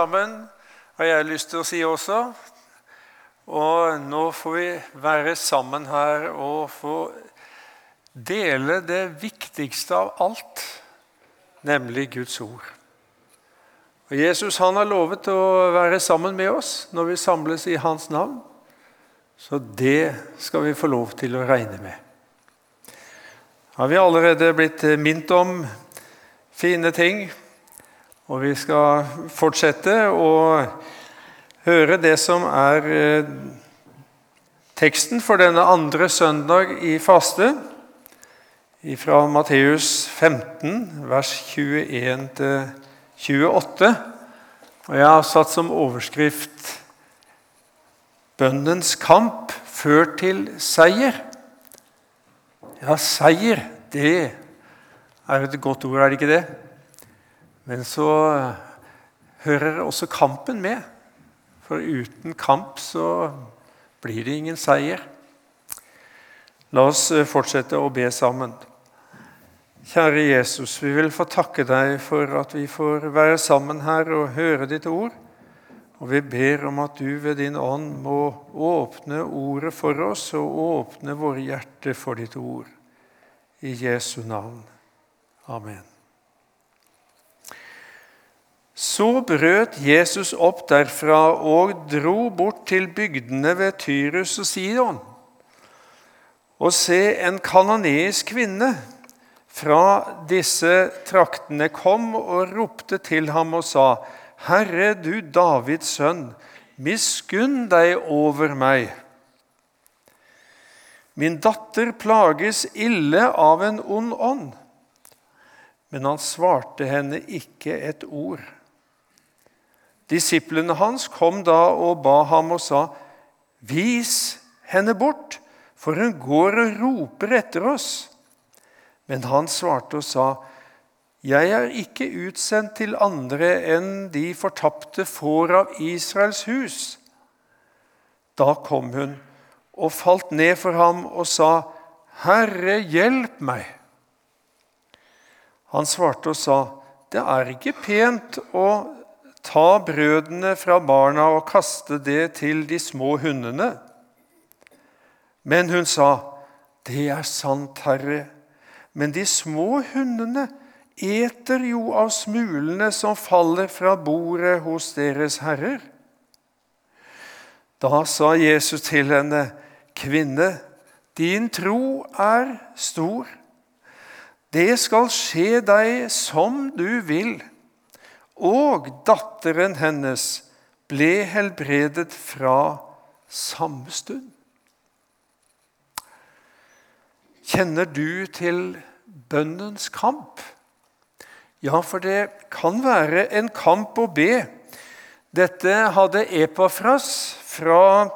sammen, har jeg lyst til å si også. Og nå får vi være sammen her og få dele det viktigste av alt, nemlig Guds ord. Og Jesus han har lovet å være sammen med oss når vi samles i hans navn. Så det skal vi få lov til å regne med. Har vi allerede blitt minnet om fine ting, og vi skal fortsette å høre det som er eh, teksten for denne andre søndag i faste, fra Matteus 15, vers 21-28. Og jeg har satt som overskrift 'Bønnens kamp ført til seier'. Ja, seier, det er et godt ord, er det ikke det? Men så hører også kampen med. For uten kamp så blir det ingen seier. La oss eh, fortsette å be sammen. Kjære Jesus, vi vil få takke deg for at vi får være sammen her og høre ditt ord. Og vi ber om at du ved din ånd må åpne ordet for oss og åpne våre hjerter for ditt ord. I Jesu navn. Amen. Så brøt Jesus opp derfra og dro bort til bygdene ved Tyrus og Sidon. Og se, en kanoneisk kvinne fra disse traktene kom og ropte til ham og sa:" Herre, du Davids sønn, miskunn deg over meg. Min datter plages ille av en ond ånd. Men han svarte henne ikke et ord. Disiplene hans kom da og ba ham og sa, 'Vis henne bort, for hun går og roper etter oss.' Men han svarte og sa, 'Jeg er ikke utsendt til andre enn de fortapte får av Israels hus.' Da kom hun og falt ned for ham og sa, 'Herre, hjelp meg.' Han svarte og sa, 'Det er ikke pent å Ta brødene fra barna og kaste det til de små hundene. Men hun sa, Det er sant, Herre, men de små hundene eter jo av smulene som faller fra bordet hos deres herrer. Da sa Jesus til henne, Kvinne, din tro er stor. Det skal skje deg som du vil og datteren hennes ble helbredet fra samme stund. Kjenner du til bønnens kamp? Ja, for det kan være en kamp å be. Dette hadde Epafras fra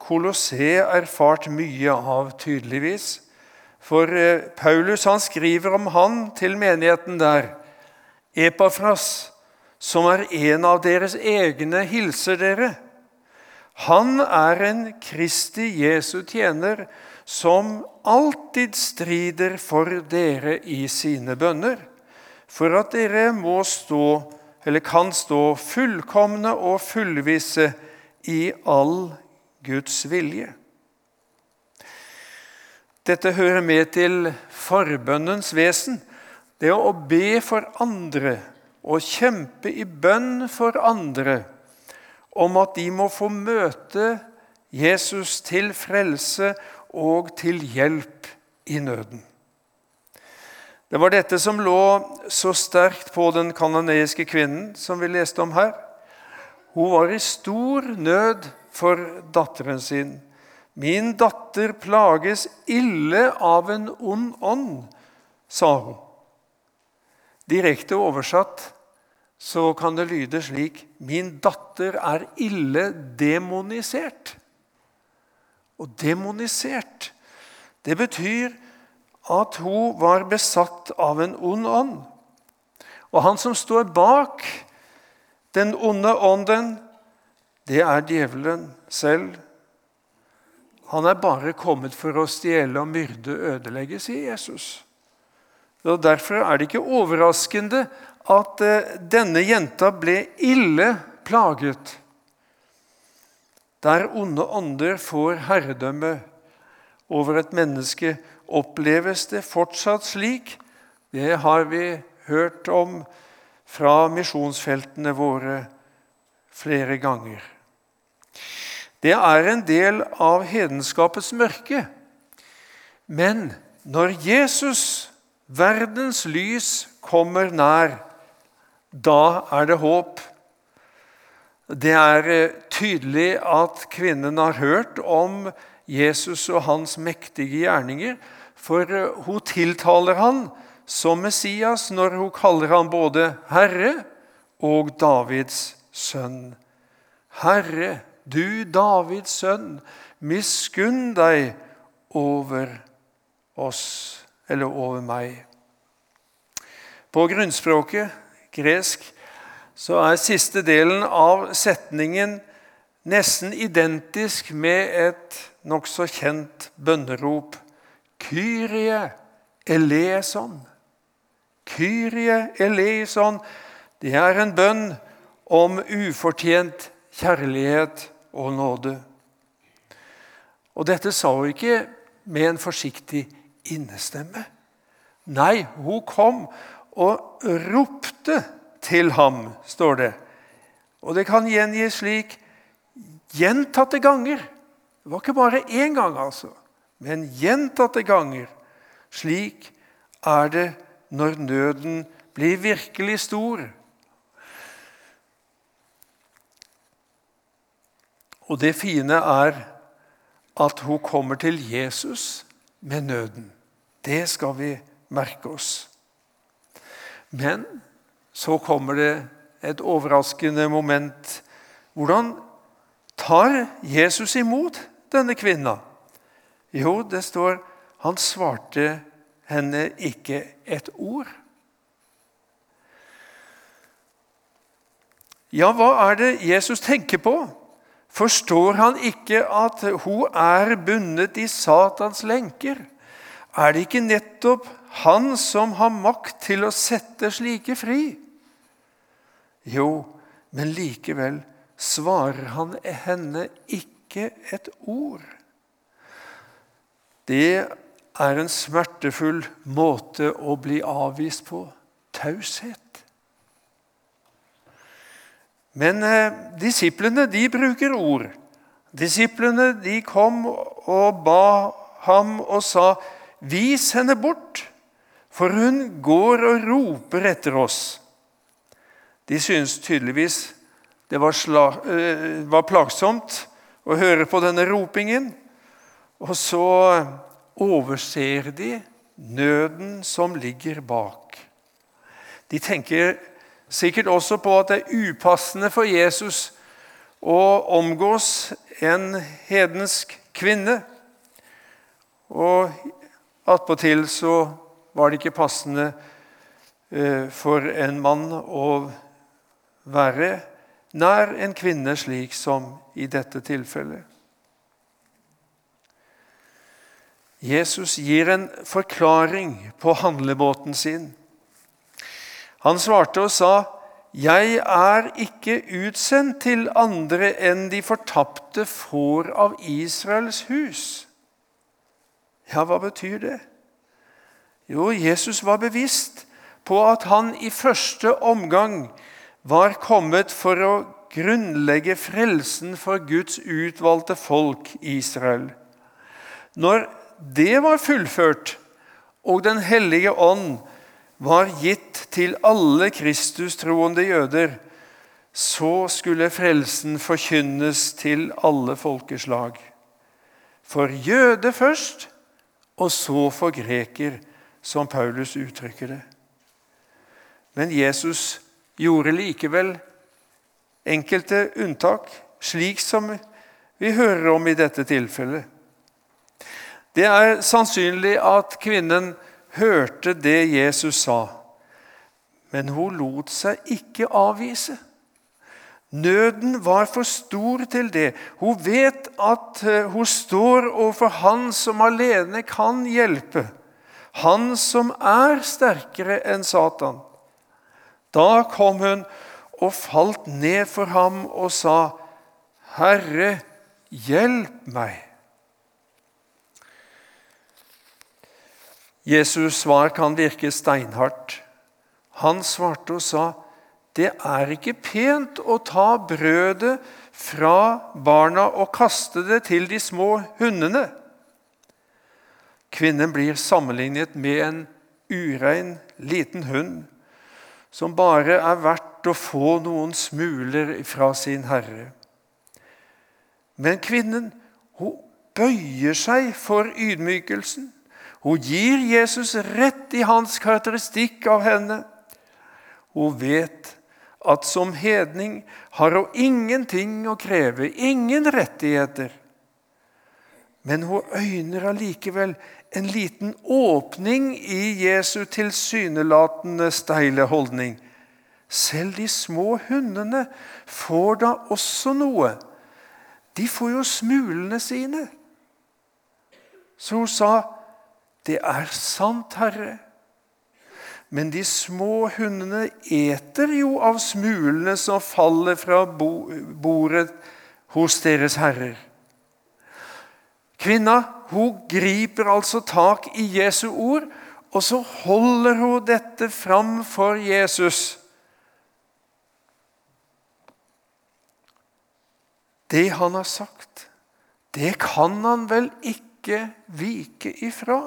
Kolossé erfart mye av, tydeligvis. For eh, Paulus han skriver om han til menigheten der. Epafras, som er en av deres egne, hilser dere. Han er en Kristi Jesu tjener som alltid strider for dere i sine bønner, for at dere må stå, eller kan stå fullkomne og fullvisse i all Guds vilje. Dette hører med til forbønnens vesen, det å be for andre og kjempe i bønn for andre om at de må få møte Jesus til frelse og til hjelp i nøden. Det var dette som lå så sterkt på den kanoneiske kvinnen som vi leste om her. Hun var i stor nød for datteren sin. Min datter plages ille av en ond ånd, sa hun. Direkte oversatt så kan det lyde slik Min datter er ille demonisert. Og demonisert, det betyr at hun var besatt av en ond ånd. Og han som står bak den onde ånden, det er djevelen selv. Han er bare kommet for å stjele og myrde og ødelegge, sier Jesus. Og Derfor er det ikke overraskende at eh, denne jenta ble ille plaget. Der onde ånder får herredømme over et menneske, oppleves det fortsatt slik. Det har vi hørt om fra misjonsfeltene våre flere ganger. Det er en del av hedenskapets mørke. Men når Jesus, verdens lys, kommer nær, da er det håp. Det er eh, tydelig at kvinnen har hørt om Jesus og hans mektige gjerninger, for eh, hun tiltaler han som Messias når hun kaller han både Herre og Davids sønn. Herre, du Davids sønn, miskunn deg over oss, eller over meg. På grunnspråket, gresk, så er siste delen av setningen nesten identisk med et nokså kjent bønnerop. Kyrie eleison. Kyrie eleison. Det er en bønn om ufortjent kjærlighet og nåde. Og dette sa hun ikke med en forsiktig innestemme. Nei, hun kom og ropte til ham, står det. Og det kan gjengis slik gjentatte ganger. Det var ikke bare én gang, altså, men gjentatte ganger. Slik er det når nøden blir virkelig stor. Og det fine er at hun kommer til Jesus med nøden. Det skal vi merke oss. Men så kommer det et overraskende moment. Hvordan tar Jesus imot denne kvinna? Jo, det står han svarte henne ikke et ord. Ja, hva er det Jesus tenker på? Forstår han ikke at hun er bundet i Satans lenker? Er det ikke nettopp han som har makt til å sette slike fri? Jo, men likevel svarer han henne ikke et ord. Det er en smertefull måte å bli avvist på taushet. Men eh, disiplene de bruker ord. Disiplene de kom og ba ham og sa, 'Vis henne bort, for hun går og roper etter oss.' De syntes tydeligvis det var, sla, eh, var plagsomt å høre på denne ropingen. Og så overser de nøden som ligger bak. De tenker sikkert også på at det er upassende for Jesus å omgås en hedensk kvinne. Og attpåtil så var det ikke passende eh, for en mann å være nær en kvinne slik som i dette tilfellet. Jesus gir en forklaring på handlebåten sin. Han svarte og sa, 'Jeg er ikke utsendt til andre enn de fortapte får av Israels hus.' Ja, hva betyr det? Jo, Jesus var bevisst på at han i første omgang var kommet for å grunnlegge frelsen for Guds utvalgte folk Israel. Når det var fullført, og Den hellige ånd var gitt til alle Kristus-troende jøder, så skulle frelsen forkynnes til alle folkeslag. For jøde først, og så for greker, som Paulus uttrykker det. Men Jesus gjorde likevel enkelte unntak, slik som vi hører om i dette tilfellet. Det er sannsynlig at kvinnen hørte det Jesus sa, men hun lot seg ikke avvise. Nøden var for stor til det. Hun vet at eh, hun står overfor Han som alene kan hjelpe. Han som er sterkere enn Satan. Da kom hun og falt ned for ham og sa, Herre, hjelp meg. Jesus' svar kan virke steinhardt. Han svarte og sa, det er ikke pent å ta brødet fra barna og kaste det til de små hundene. Kvinnen blir sammenlignet med en urein, liten hund som bare er verdt å få noen smuler fra sin herre. Men kvinnen hun bøyer seg for ydmykelsen. Hun gir Jesus rett i hans karakteristikk av henne. Hun vet at som hedning har hun ingenting å kreve, ingen rettigheter. Men hun øyner allikevel en liten åpning i Jesu tilsynelatende steile holdning. Selv de små hundene får da også noe. De får jo smulene sine. Så hun sa, 'Det er sant, Herre.' Men de små hundene eter jo av smulene som faller fra bordet hos deres herrer. Kvinna hun griper altså tak i Jesu ord, og så holder hun dette fram for Jesus. Det han har sagt, det kan han vel ikke vike ifra?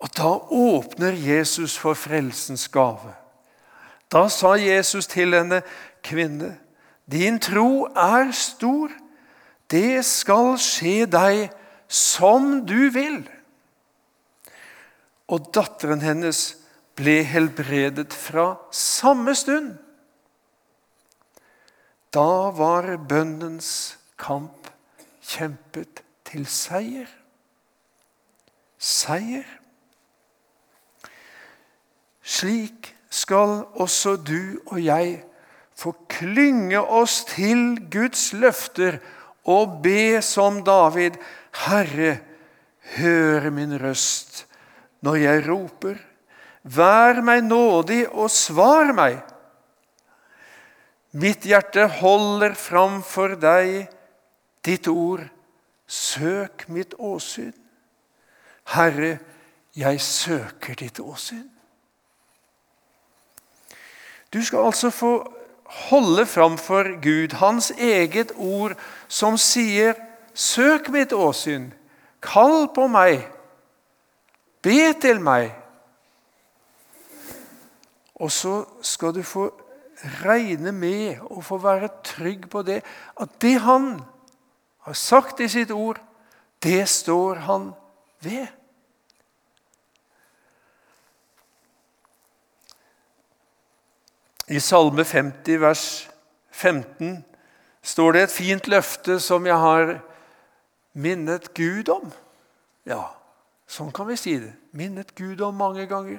Og da åpner Jesus for frelsens gave. Da sa Jesus til henne, 'Kvinne, din tro er stor. Det skal skje deg som du vil.' Og datteren hennes ble helbredet fra samme stund. Da var bønnens kamp kjempet til seier. Seier. Slik skal også du og jeg få klynge oss til Guds løfter og be som David, Herre, hør min røst når jeg roper. Vær meg nådig og svar meg. Mitt hjerte holder fram for deg ditt ord. Søk mitt åsyn. Herre, jeg søker ditt åsyn. Du skal altså få holde framfor Gud hans eget ord, som sier 'Søk mitt åsyn, kall på meg, be til meg'. Og så skal du få regne med og få være trygg på det, at det han har sagt i sitt ord, det står han ved. I Salme 50, vers 15, står det et fint løfte som jeg har minnet Gud om. Ja, sånn kan vi si det. Minnet Gud om mange ganger.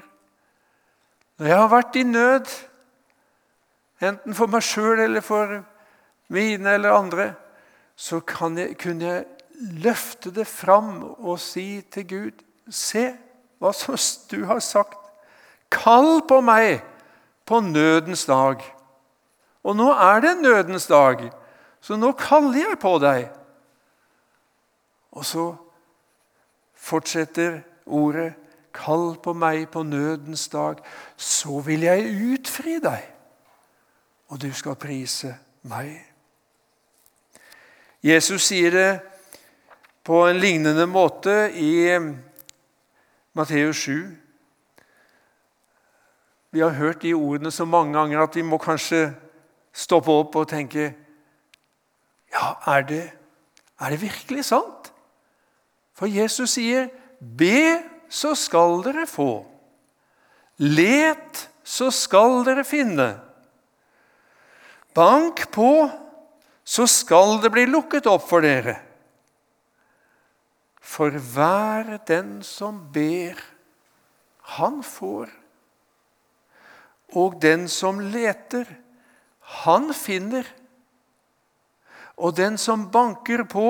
Når jeg har vært i nød, enten for meg sjøl eller for mine eller andre, så jeg, kunne jeg løfte det fram og si til Gud Se hva som du har sagt. Kall på meg på nødens dag. Og nå er det nødens dag, så nå kaller jeg på deg. Og så fortsetter ordet Kall på meg på nødens dag, så vil jeg utfri deg, og du skal prise meg. Jesus sier det på en lignende måte i Matteus 7. Vi har hørt de ordene så mange ganger at vi må kanskje stoppe opp og tenke Ja, er det, er det virkelig sant? For Jesus sier, 'Be, så skal dere få'. 'Let, så skal dere finne'. Bank på, så skal det bli lukket opp for dere. For hver den som ber, han får. Og den som leter, han finner. Og den som banker på,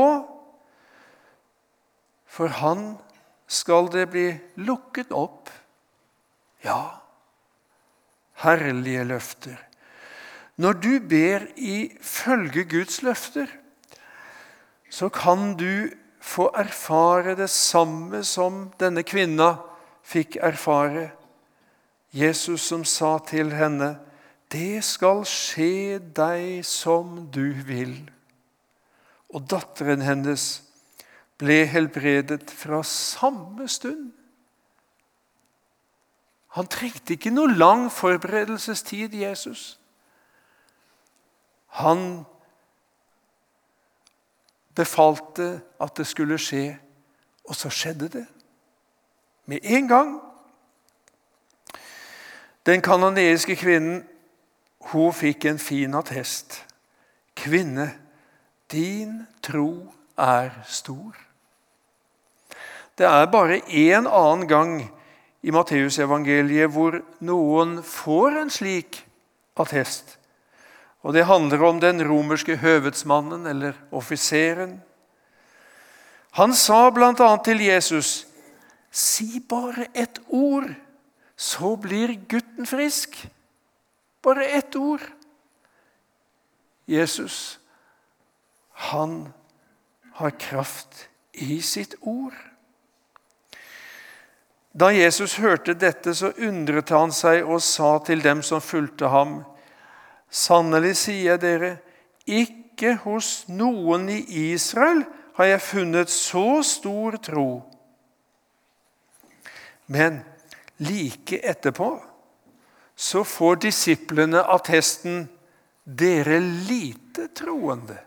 for han skal det bli lukket opp. Ja, herlige løfter. Når du ber ifølge Guds løfter, så kan du få erfare det samme som denne kvinna fikk erfare. Jesus som sa til henne, 'Det skal skje deg som du vil.' Og datteren hennes ble helbredet fra samme stund. Han trengte ikke noe lang forberedelsestid, Jesus. Han befalte at det skulle skje, og så skjedde det. Med en gang. Den kanoniske kvinnen hun fikk en fin attest. Kvinne, din tro er stor. Det er bare én annen gang i Matteusevangeliet hvor noen får en slik attest. Og Det handler om den romerske høvedsmannen eller offiseren. Han sa bl.a. til Jesus, 'Si bare ett ord, så blir gutten frisk.' Bare ett ord. Jesus, han har kraft i sitt ord. Da Jesus hørte dette, så undret han seg og sa til dem som fulgte ham:" Sannelig sier jeg dere, ikke hos noen i Israel har jeg funnet så stor tro. Men like etterpå så får disiplene attesten 'dere lite troende'.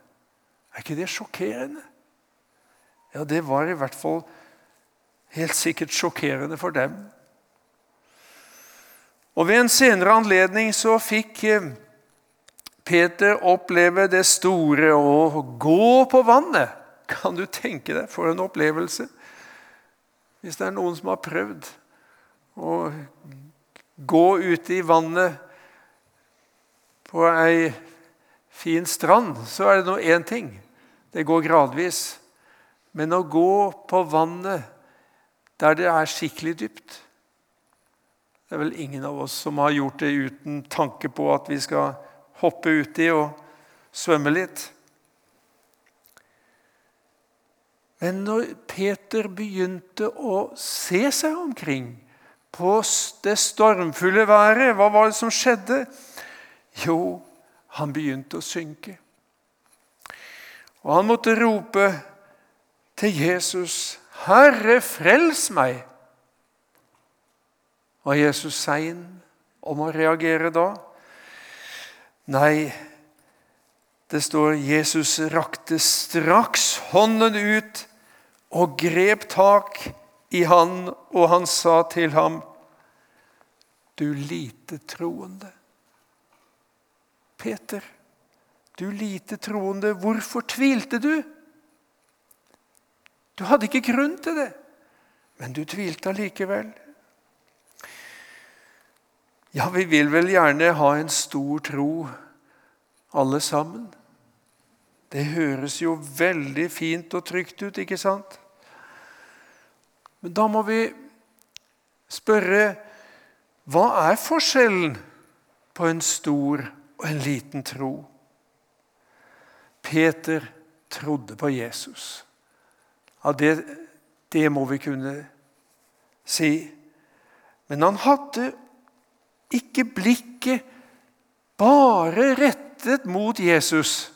Er ikke det sjokkerende? Ja, det var i hvert fall helt sikkert sjokkerende for dem. Og Ved en senere anledning så fikk eh, Peter oppleve det store å gå på vannet. Kan du tenke deg for en opplevelse? Hvis det er noen som har prøvd å gå ute i vannet på ei fin strand, så er det nå én ting. Det går gradvis. Men å gå på vannet der det er skikkelig dypt Det er vel ingen av oss som har gjort det uten tanke på at vi skal hoppe uti og svømme litt. Men når Peter begynte å se seg omkring på det stormfulle været, hva var det som skjedde? Jo, han begynte å synke. Og han måtte rope til Jesus, 'Herre, frels meg!' Var Jesus sein om å reagere da? Nei, det står Jesus rakte straks hånden ut og grep tak i han, og han sa til ham, du lite troende. Peter, du lite troende, hvorfor tvilte du? Du hadde ikke grunn til det, men du tvilte allikevel. Ja, vi vil vel gjerne ha en stor tro, alle sammen. Det høres jo veldig fint og trygt ut, ikke sant? Men da må vi spørre hva er forskjellen på en stor og en liten tro? Peter trodde på Jesus. Ja, det, det må vi kunne si. Men han hadde ikke blikket bare rettet mot Jesus.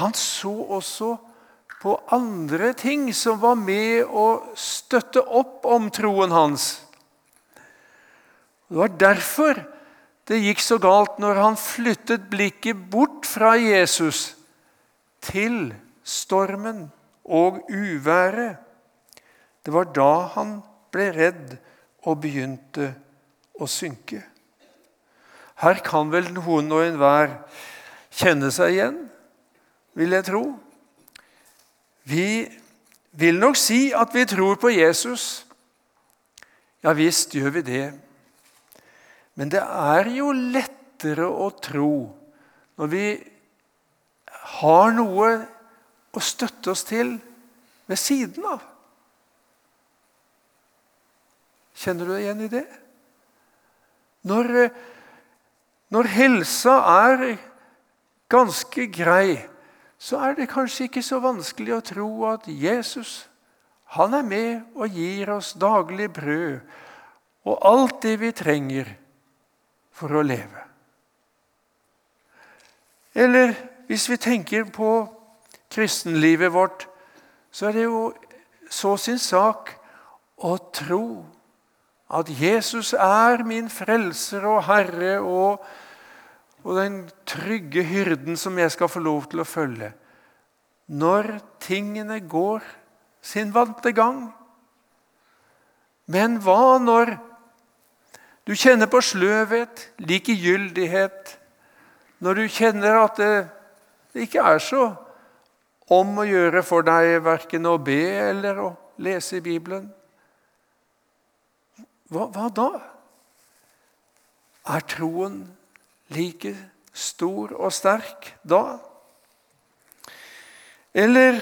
Han så også på andre ting som var med å støtte opp om troen hans. Det var derfor det gikk så galt når han flyttet blikket bort fra Jesus til stormen og uværet. Det var da han ble redd og begynte å synke. Her kan vel noen og enhver kjenne seg igjen, vil jeg tro. Vi vil nok si at vi tror på Jesus. Ja visst gjør vi det. Men det er jo lettere å tro når vi har noe å støtte oss til ved siden av. Kjenner du deg igjen i det? Når, Når helsa er ganske grei, så er det kanskje ikke så vanskelig å tro at Jesus han er med og gir oss daglig brød og alt det vi trenger for å leve. Eller hvis vi tenker på kristenlivet vårt, så er det jo så sin sak å tro at Jesus er min frelser og Herre og, og den trygge hyrden som jeg skal få lov til å følge når tingene går sin vante gang. Men hva når du kjenner på sløvhet, likegyldighet, når du kjenner at det ikke er så om å gjøre for deg verken å be eller å lese i Bibelen? Hva, hva da? Er troen like stor og sterk da? Eller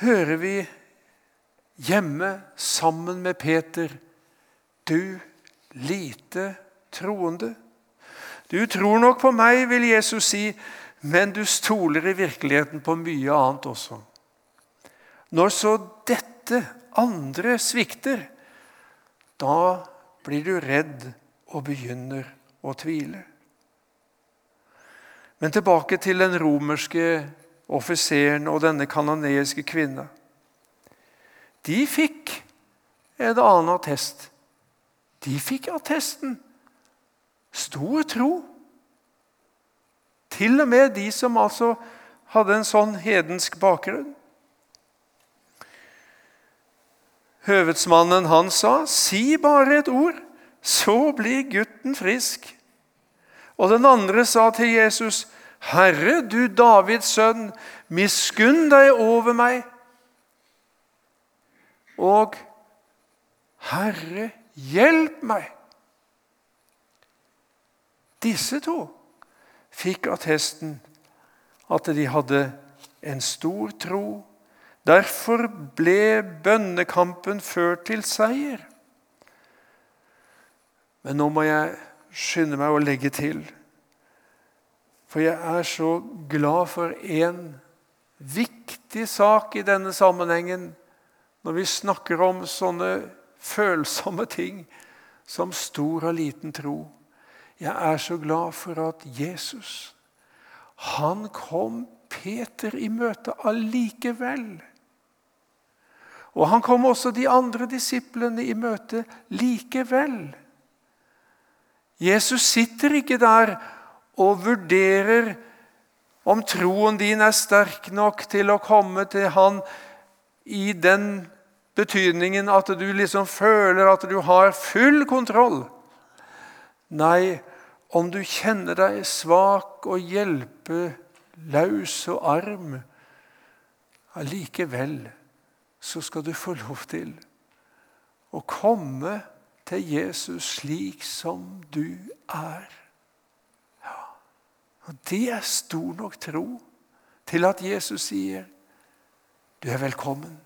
hører vi hjemme sammen med Peter Du lite troende. Du tror nok på meg, vil Jesus si, men du stoler i virkeligheten på mye annet også. Når så dette andre svikter, da blir du redd og begynner å tvile. Men tilbake til den romerske offiseren og denne kanoneiske kvinna. De fikk en annen attest. De fikk attesten. Stor tro. Til og med de som altså hadde en sånn hedensk bakgrunn. Høvedsmannen han sa, 'Si bare et ord, så blir gutten frisk.' Og den andre sa til Jesus, 'Herre, du Davids sønn, miskunn deg over meg.' Og 'Herre, hjelp meg.' Disse to fikk attesten at de hadde en stor tro Derfor ble bønnekampen ført til seier. Men nå må jeg skynde meg å legge til, for jeg er så glad for en viktig sak i denne sammenhengen når vi snakker om sånne følsomme ting som stor og liten tro. Jeg er så glad for at Jesus, han kom Peter i møte allikevel. Og han kom også de andre disiplene i møte likevel. Jesus sitter ikke der og vurderer om troen din er sterk nok til å komme til han i den betydningen at du liksom føler at du har full kontroll. Nei, om du kjenner deg svak og hjelpeløs og arm allikevel så skal du få lov til å komme til Jesus slik som du er. Ja. Og Det er stor nok tro til at Jesus sier, 'Du er velkommen.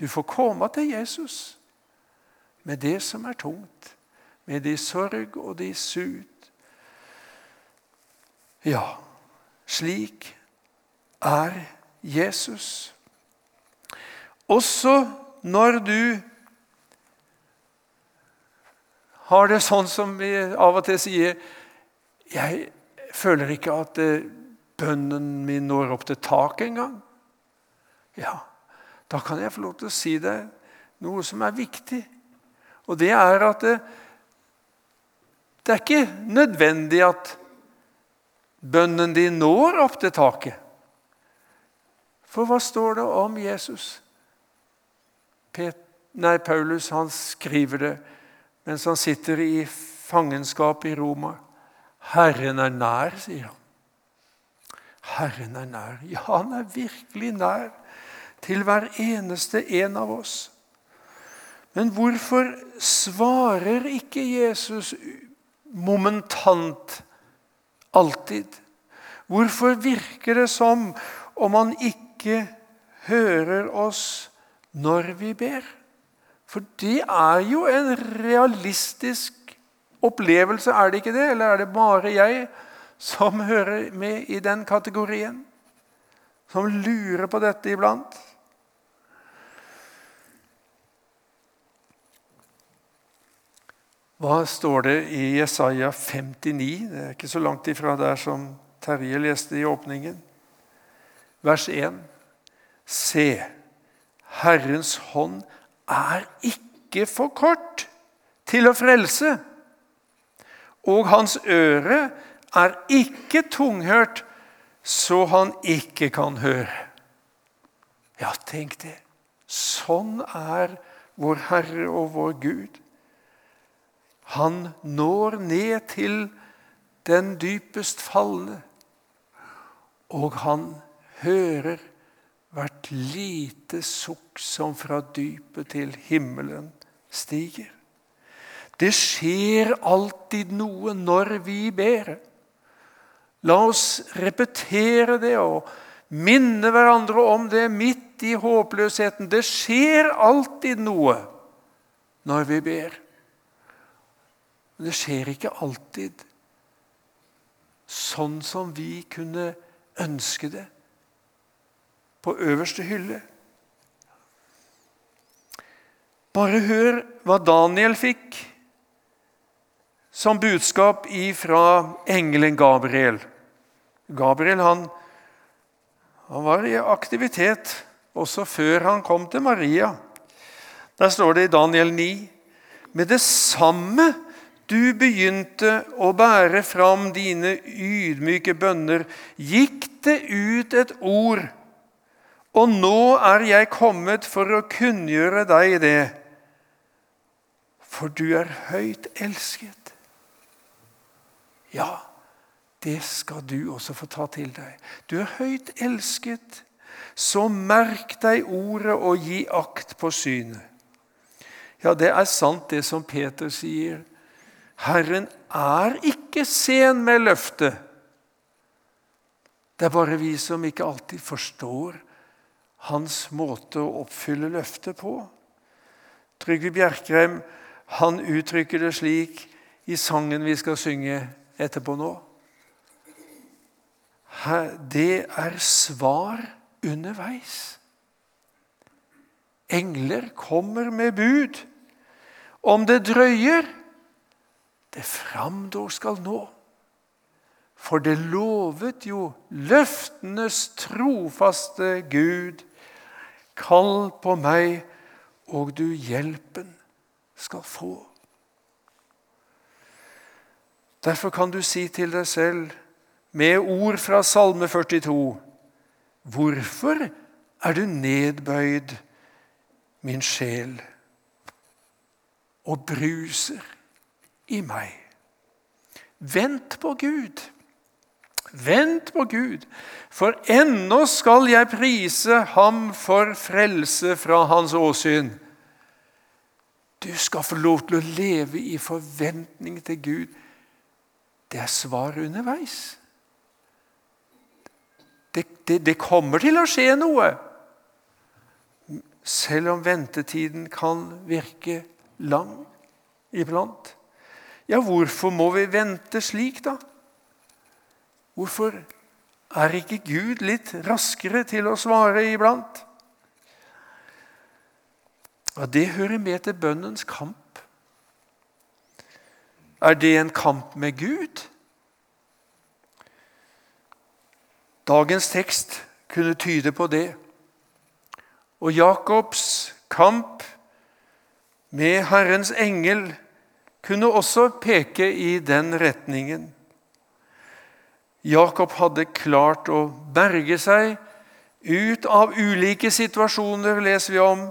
Du får komme til Jesus med det som er tungt, med din sorg og din sut.' Ja, slik er Jesus. Også når du har det sånn som vi av og til sier Jeg føler ikke at eh, bønnen min når opp til taket engang. Ja, da kan jeg få lov til å si deg noe som er viktig. Og det er at det, det er ikke nødvendig at bønnen din når opp til taket. For hva står det om Jesus? Pet, nei, Paulus han skriver det mens han sitter i fangenskap i Roma. Herren er nær, sier han. Herren er nær. Ja, han er virkelig nær til hver eneste en av oss. Men hvorfor svarer ikke Jesus momentant alltid? Hvorfor virker det som om han ikke hører oss når vi ber. For det er jo en realistisk opplevelse, er det ikke det? Eller er det bare jeg som hører med i den kategorien? Som lurer på dette iblant? Hva står det i Jesaja 59? Det er ikke så langt ifra der som Terje leste i åpningen. Vers 1. Se, Herrens hånd er ikke for kort til å frelse, og hans øre er ikke tunghørt, så han ikke kan høre. Ja, tenk det. Sånn er vår Herre og vår Gud. Han når ned til den dypest falne, og han hører lite sukk som fra dypet til himmelen stiger. Det skjer alltid noe når vi ber. La oss repetere det og minne hverandre om det midt i håpløsheten. Det skjer alltid noe når vi ber. Men det skjer ikke alltid sånn som vi kunne ønske det på øverste hylle. Bare hør hva Daniel fikk som budskap fra engelen Gabriel. Gabriel han, han var i aktivitet også før han kom til Maria. Der står det i Daniel 9.: Med det samme du begynte å bære fram dine ydmyke bønner, gikk det ut et ord, og nå er jeg kommet for å kunngjøre deg det. For du er høyt elsket. Ja, det skal du også få ta til deg. Du er høyt elsket. Så merk deg ordet og gi akt på synet. Ja, det er sant, det som Peter sier. Herren er ikke sen med løftet. Det er bare vi som ikke alltid forstår hans måte å oppfylle løftet på. Trygve Bjerkreim han uttrykker det slik i sangen vi skal synge etterpå nå. Det er svar underveis. Engler kommer med bud. Om det drøyer, det framdår skal nå. For det lovet jo løftenes trofaste Gud. Kall på meg, og du hjelpen skal få. Derfor kan du si til deg selv med ord fra Salme 42.: Hvorfor er du nedbøyd, min sjel, og bruser? i meg. Vent på Gud. Vent på Gud, for ennå skal jeg prise ham for frelse fra hans åsyn. Du skal få lov til å leve i forventning til Gud. Det er svar underveis. Det, det, det kommer til å skje noe, selv om ventetiden kan virke lang iblant. Ja, hvorfor må vi vente slik, da? Hvorfor er ikke Gud litt raskere til å svare iblant? Ja, Det hører med til bønnens kamp. Er det en kamp med Gud? Dagens tekst kunne tyde på det. Og Jakobs kamp med Herrens engel kunne også peke i den retningen. Jakob hadde klart å berge seg ut av ulike situasjoner, leser vi om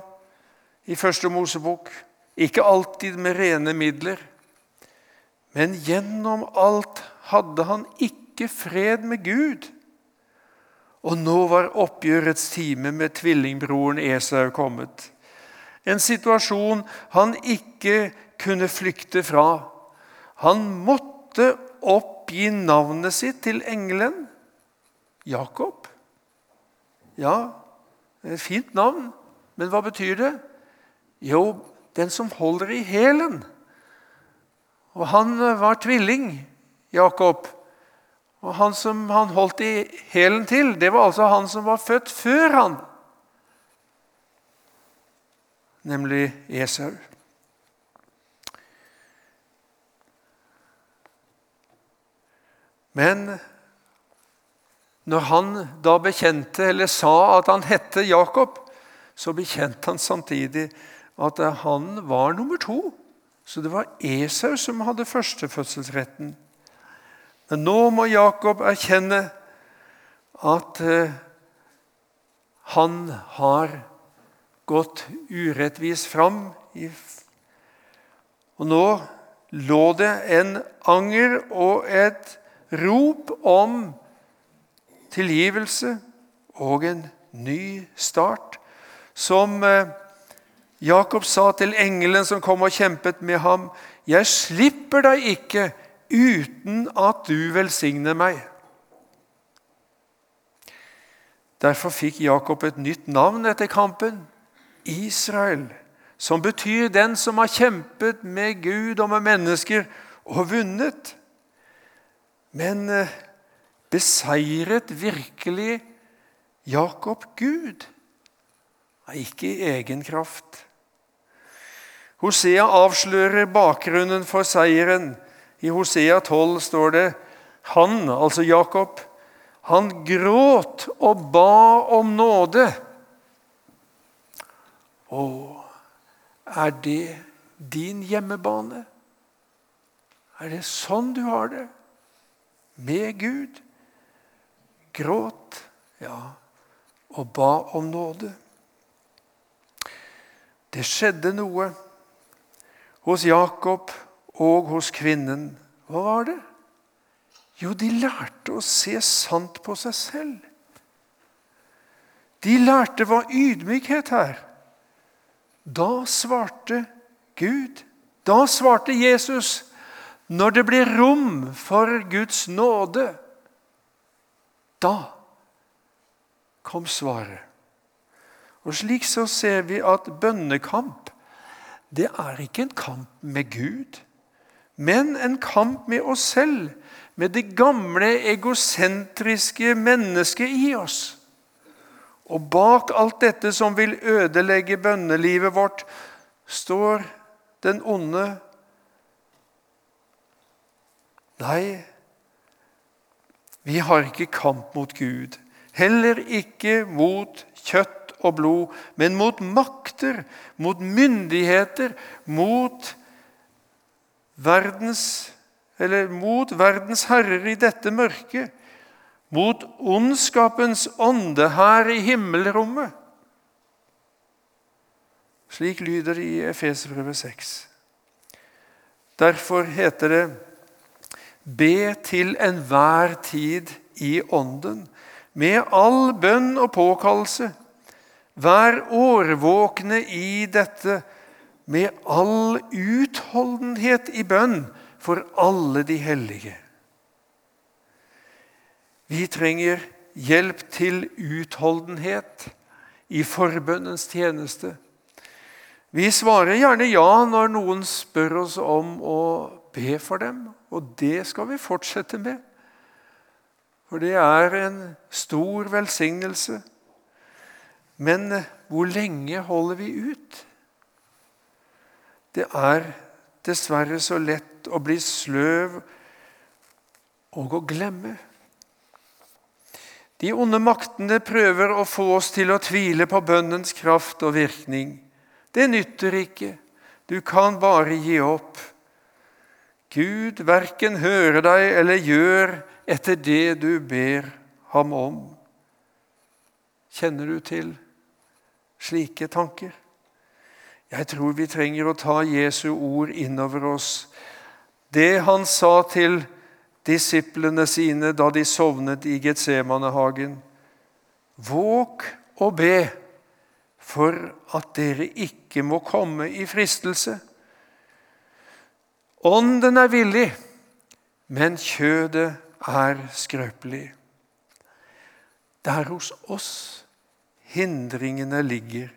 i Første Mosebok. Ikke alltid med rene midler. Men gjennom alt hadde han ikke fred med Gud. Og nå var oppgjørets time med tvillingbroren Esau kommet. En situasjon han ikke kunne flykte fra. Han måtte oppgi navnet sitt til engelen. Jakob. Ja, et fint navn, men hva betyr det? Jo, den som holder i hælen. Og han var tvilling, Jakob. Og han som han holdt i hælen til, det var altså han som var født før han, nemlig Esau. Men når han da bekjente, eller sa at han hette Jakob, så bekjente han samtidig at han var nummer to. Så det var Esau som hadde førstefødselsretten. Men nå må Jakob erkjenne at eh, han har gått urettvis fram. Og nå lå det en anger og et rop om tilgivelse og en ny start. Som eh, Jakob sa til engelen som kom og kjempet med ham, 'Jeg slipper deg ikke uten at du velsigner meg.' Derfor fikk Jakob et nytt navn etter kampen, Israel, som betyr 'den som har kjempet med Gud og med mennesker og vunnet'. Men eh, beseiret virkelig Jakob Gud? Ikke i egen kraft. Hosea avslører bakgrunnen for seieren. I Hosea 12 står det han, altså Jakob, han gråt og ba om nåde. Å, er det din hjemmebane? Er det sånn du har det? Med Gud? Gråt, ja, og ba om nåde. Det skjedde noe hos Jakob og hos kvinnen. Hva var det? Jo, de lærte å se sant på seg selv. De lærte hva ydmykhet er. Da svarte Gud, da svarte Jesus, når det blir rom for Guds nåde, da kom svaret. Og Slik så ser vi at bønnekamp det er ikke en kamp med Gud, men en kamp med oss selv, med det gamle, egosentriske mennesket i oss. Og bak alt dette som vil ødelegge bønnelivet vårt, står den onde. Nei, vi har ikke kamp mot Gud, heller ikke mot kjøtt og blod, men mot makter, mot myndigheter, mot verdens eller mot verdens herrer i dette mørket, mot ondskapens ånde her i himmelrommet. Slik lyder det i Efeserbrevet 6. Derfor heter det Be til enhver tid i Ånden, med all bønn og påkallelse. Vær årvåkne i dette med all utholdenhet i bønn for alle de hellige. Vi trenger hjelp til utholdenhet i forbønnens tjeneste. Vi svarer gjerne ja når noen spør oss om å be for dem. Og det skal vi fortsette med. For det er en stor velsignelse. Men eh, hvor lenge holder vi ut? Det er dessverre så lett å bli sløv og å glemme. De onde maktene prøver å få oss til å tvile på bønnens kraft og virkning. Det nytter ikke. Du kan bare gi opp. Gud verken hører deg eller gjør etter det du ber ham om. Kjenner du til slike tanker? Jeg tror vi trenger å ta Jesu ord innover oss. Det han sa til disiplene sine da de sovnet i Getsemanehagen. Våg og be for at dere ikke må komme i fristelse. Ånden er villig, men kjødet er skrøpelig. Det er hos oss hindringene ligger.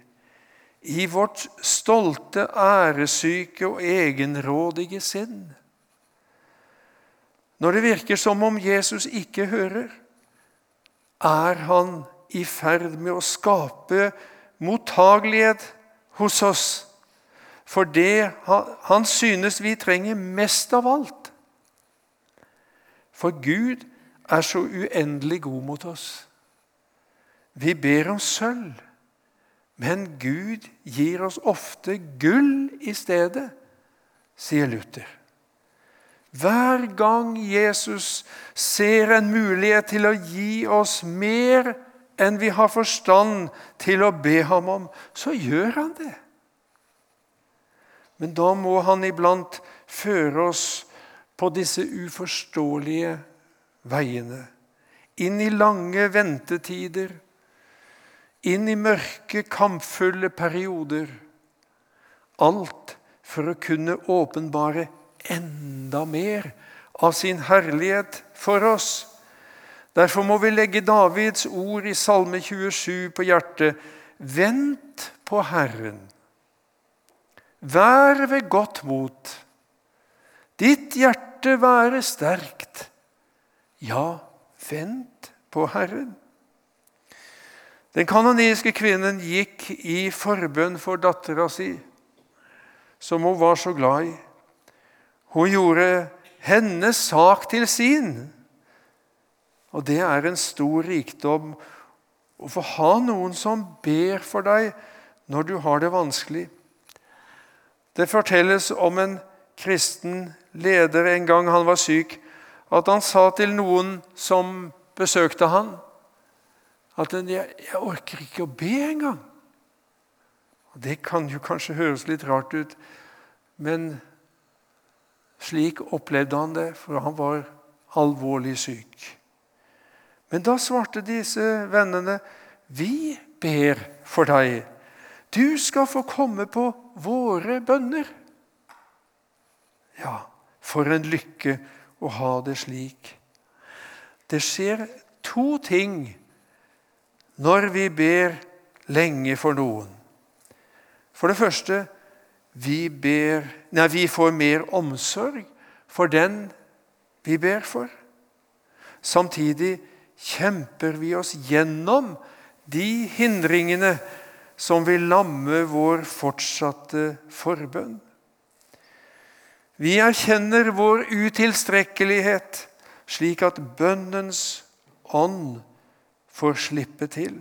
I vårt stolte, æresyke og egenrådige sinn. når det virker som om Jesus ikke hører, er han i ferd med å skape mottagelighet hos oss for det han synes vi trenger mest av alt. For Gud er så uendelig god mot oss. Vi ber om sølv, men Gud gir oss ofte gull i stedet, sier Luther. Hver gang Jesus ser en mulighet til å gi oss mer enn vi har forstand til å be ham om, så gjør han det. Men da må han iblant føre oss på disse uforståelige veiene. Inn i lange ventetider, inn i mørke, kampfulle perioder. Alt for å kunne åpenbare enda mer av sin herlighet for oss. Derfor må vi legge Davids ord i Salme 27 på hjertet. Vent på Herren. Vær ved godt mot. Ditt hjerte være sterkt. Ja, vent på Herren. Den kanoniske kvinnen gikk i forbønn for dattera si, som hun var så glad i. Hun gjorde hennes sak til sin. Og det er en stor rikdom å få ha noen som ber for deg når du har det vanskelig. Det fortelles om en kristen leder en gang han var syk, at han sa til noen som besøkte han, at 'jeg, jeg orker ikke å be engang'. Det kan jo kanskje høres litt rart ut, men slik opplevde han det, for han var alvorlig syk. Men da svarte disse vennene, 'Vi ber for deg.' Du skal få komme på våre bønner. Ja, for en lykke å ha det slik. Det skjer to ting når vi ber lenge for noen. For det første vi, ber, nei, vi får mer omsorg for den vi ber for. Samtidig kjemper vi oss gjennom de hindringene som vil lamme vår fortsatte forbønn. Vi erkjenner vår utilstrekkelighet, slik at bønnens ånd får slippe til.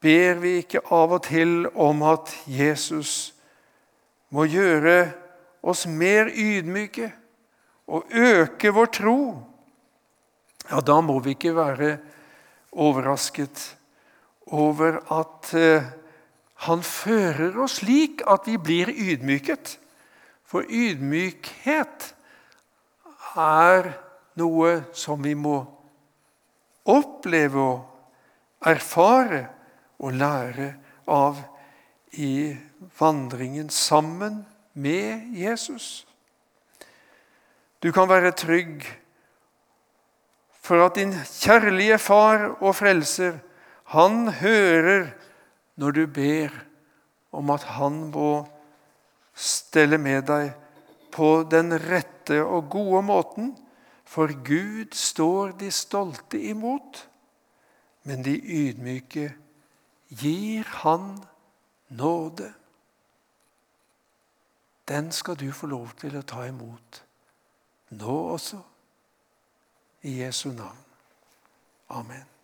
Ber vi ikke av og til om at Jesus må gjøre oss mer ydmyke og øke vår tro, ja, da må vi ikke være overrasket over at eh, han fører oss slik at vi blir ydmyket. For ydmykhet er noe som vi må oppleve og erfare og lære av i vandringen sammen med Jesus. Du kan være trygg for at din kjærlige far og frelser han hører når du ber om at han må stelle med deg på den rette og gode måten, for Gud står de stolte imot, men de ydmyke gir Han nåde. Den skal du få lov til å ta imot nå også, i Jesu navn. Amen.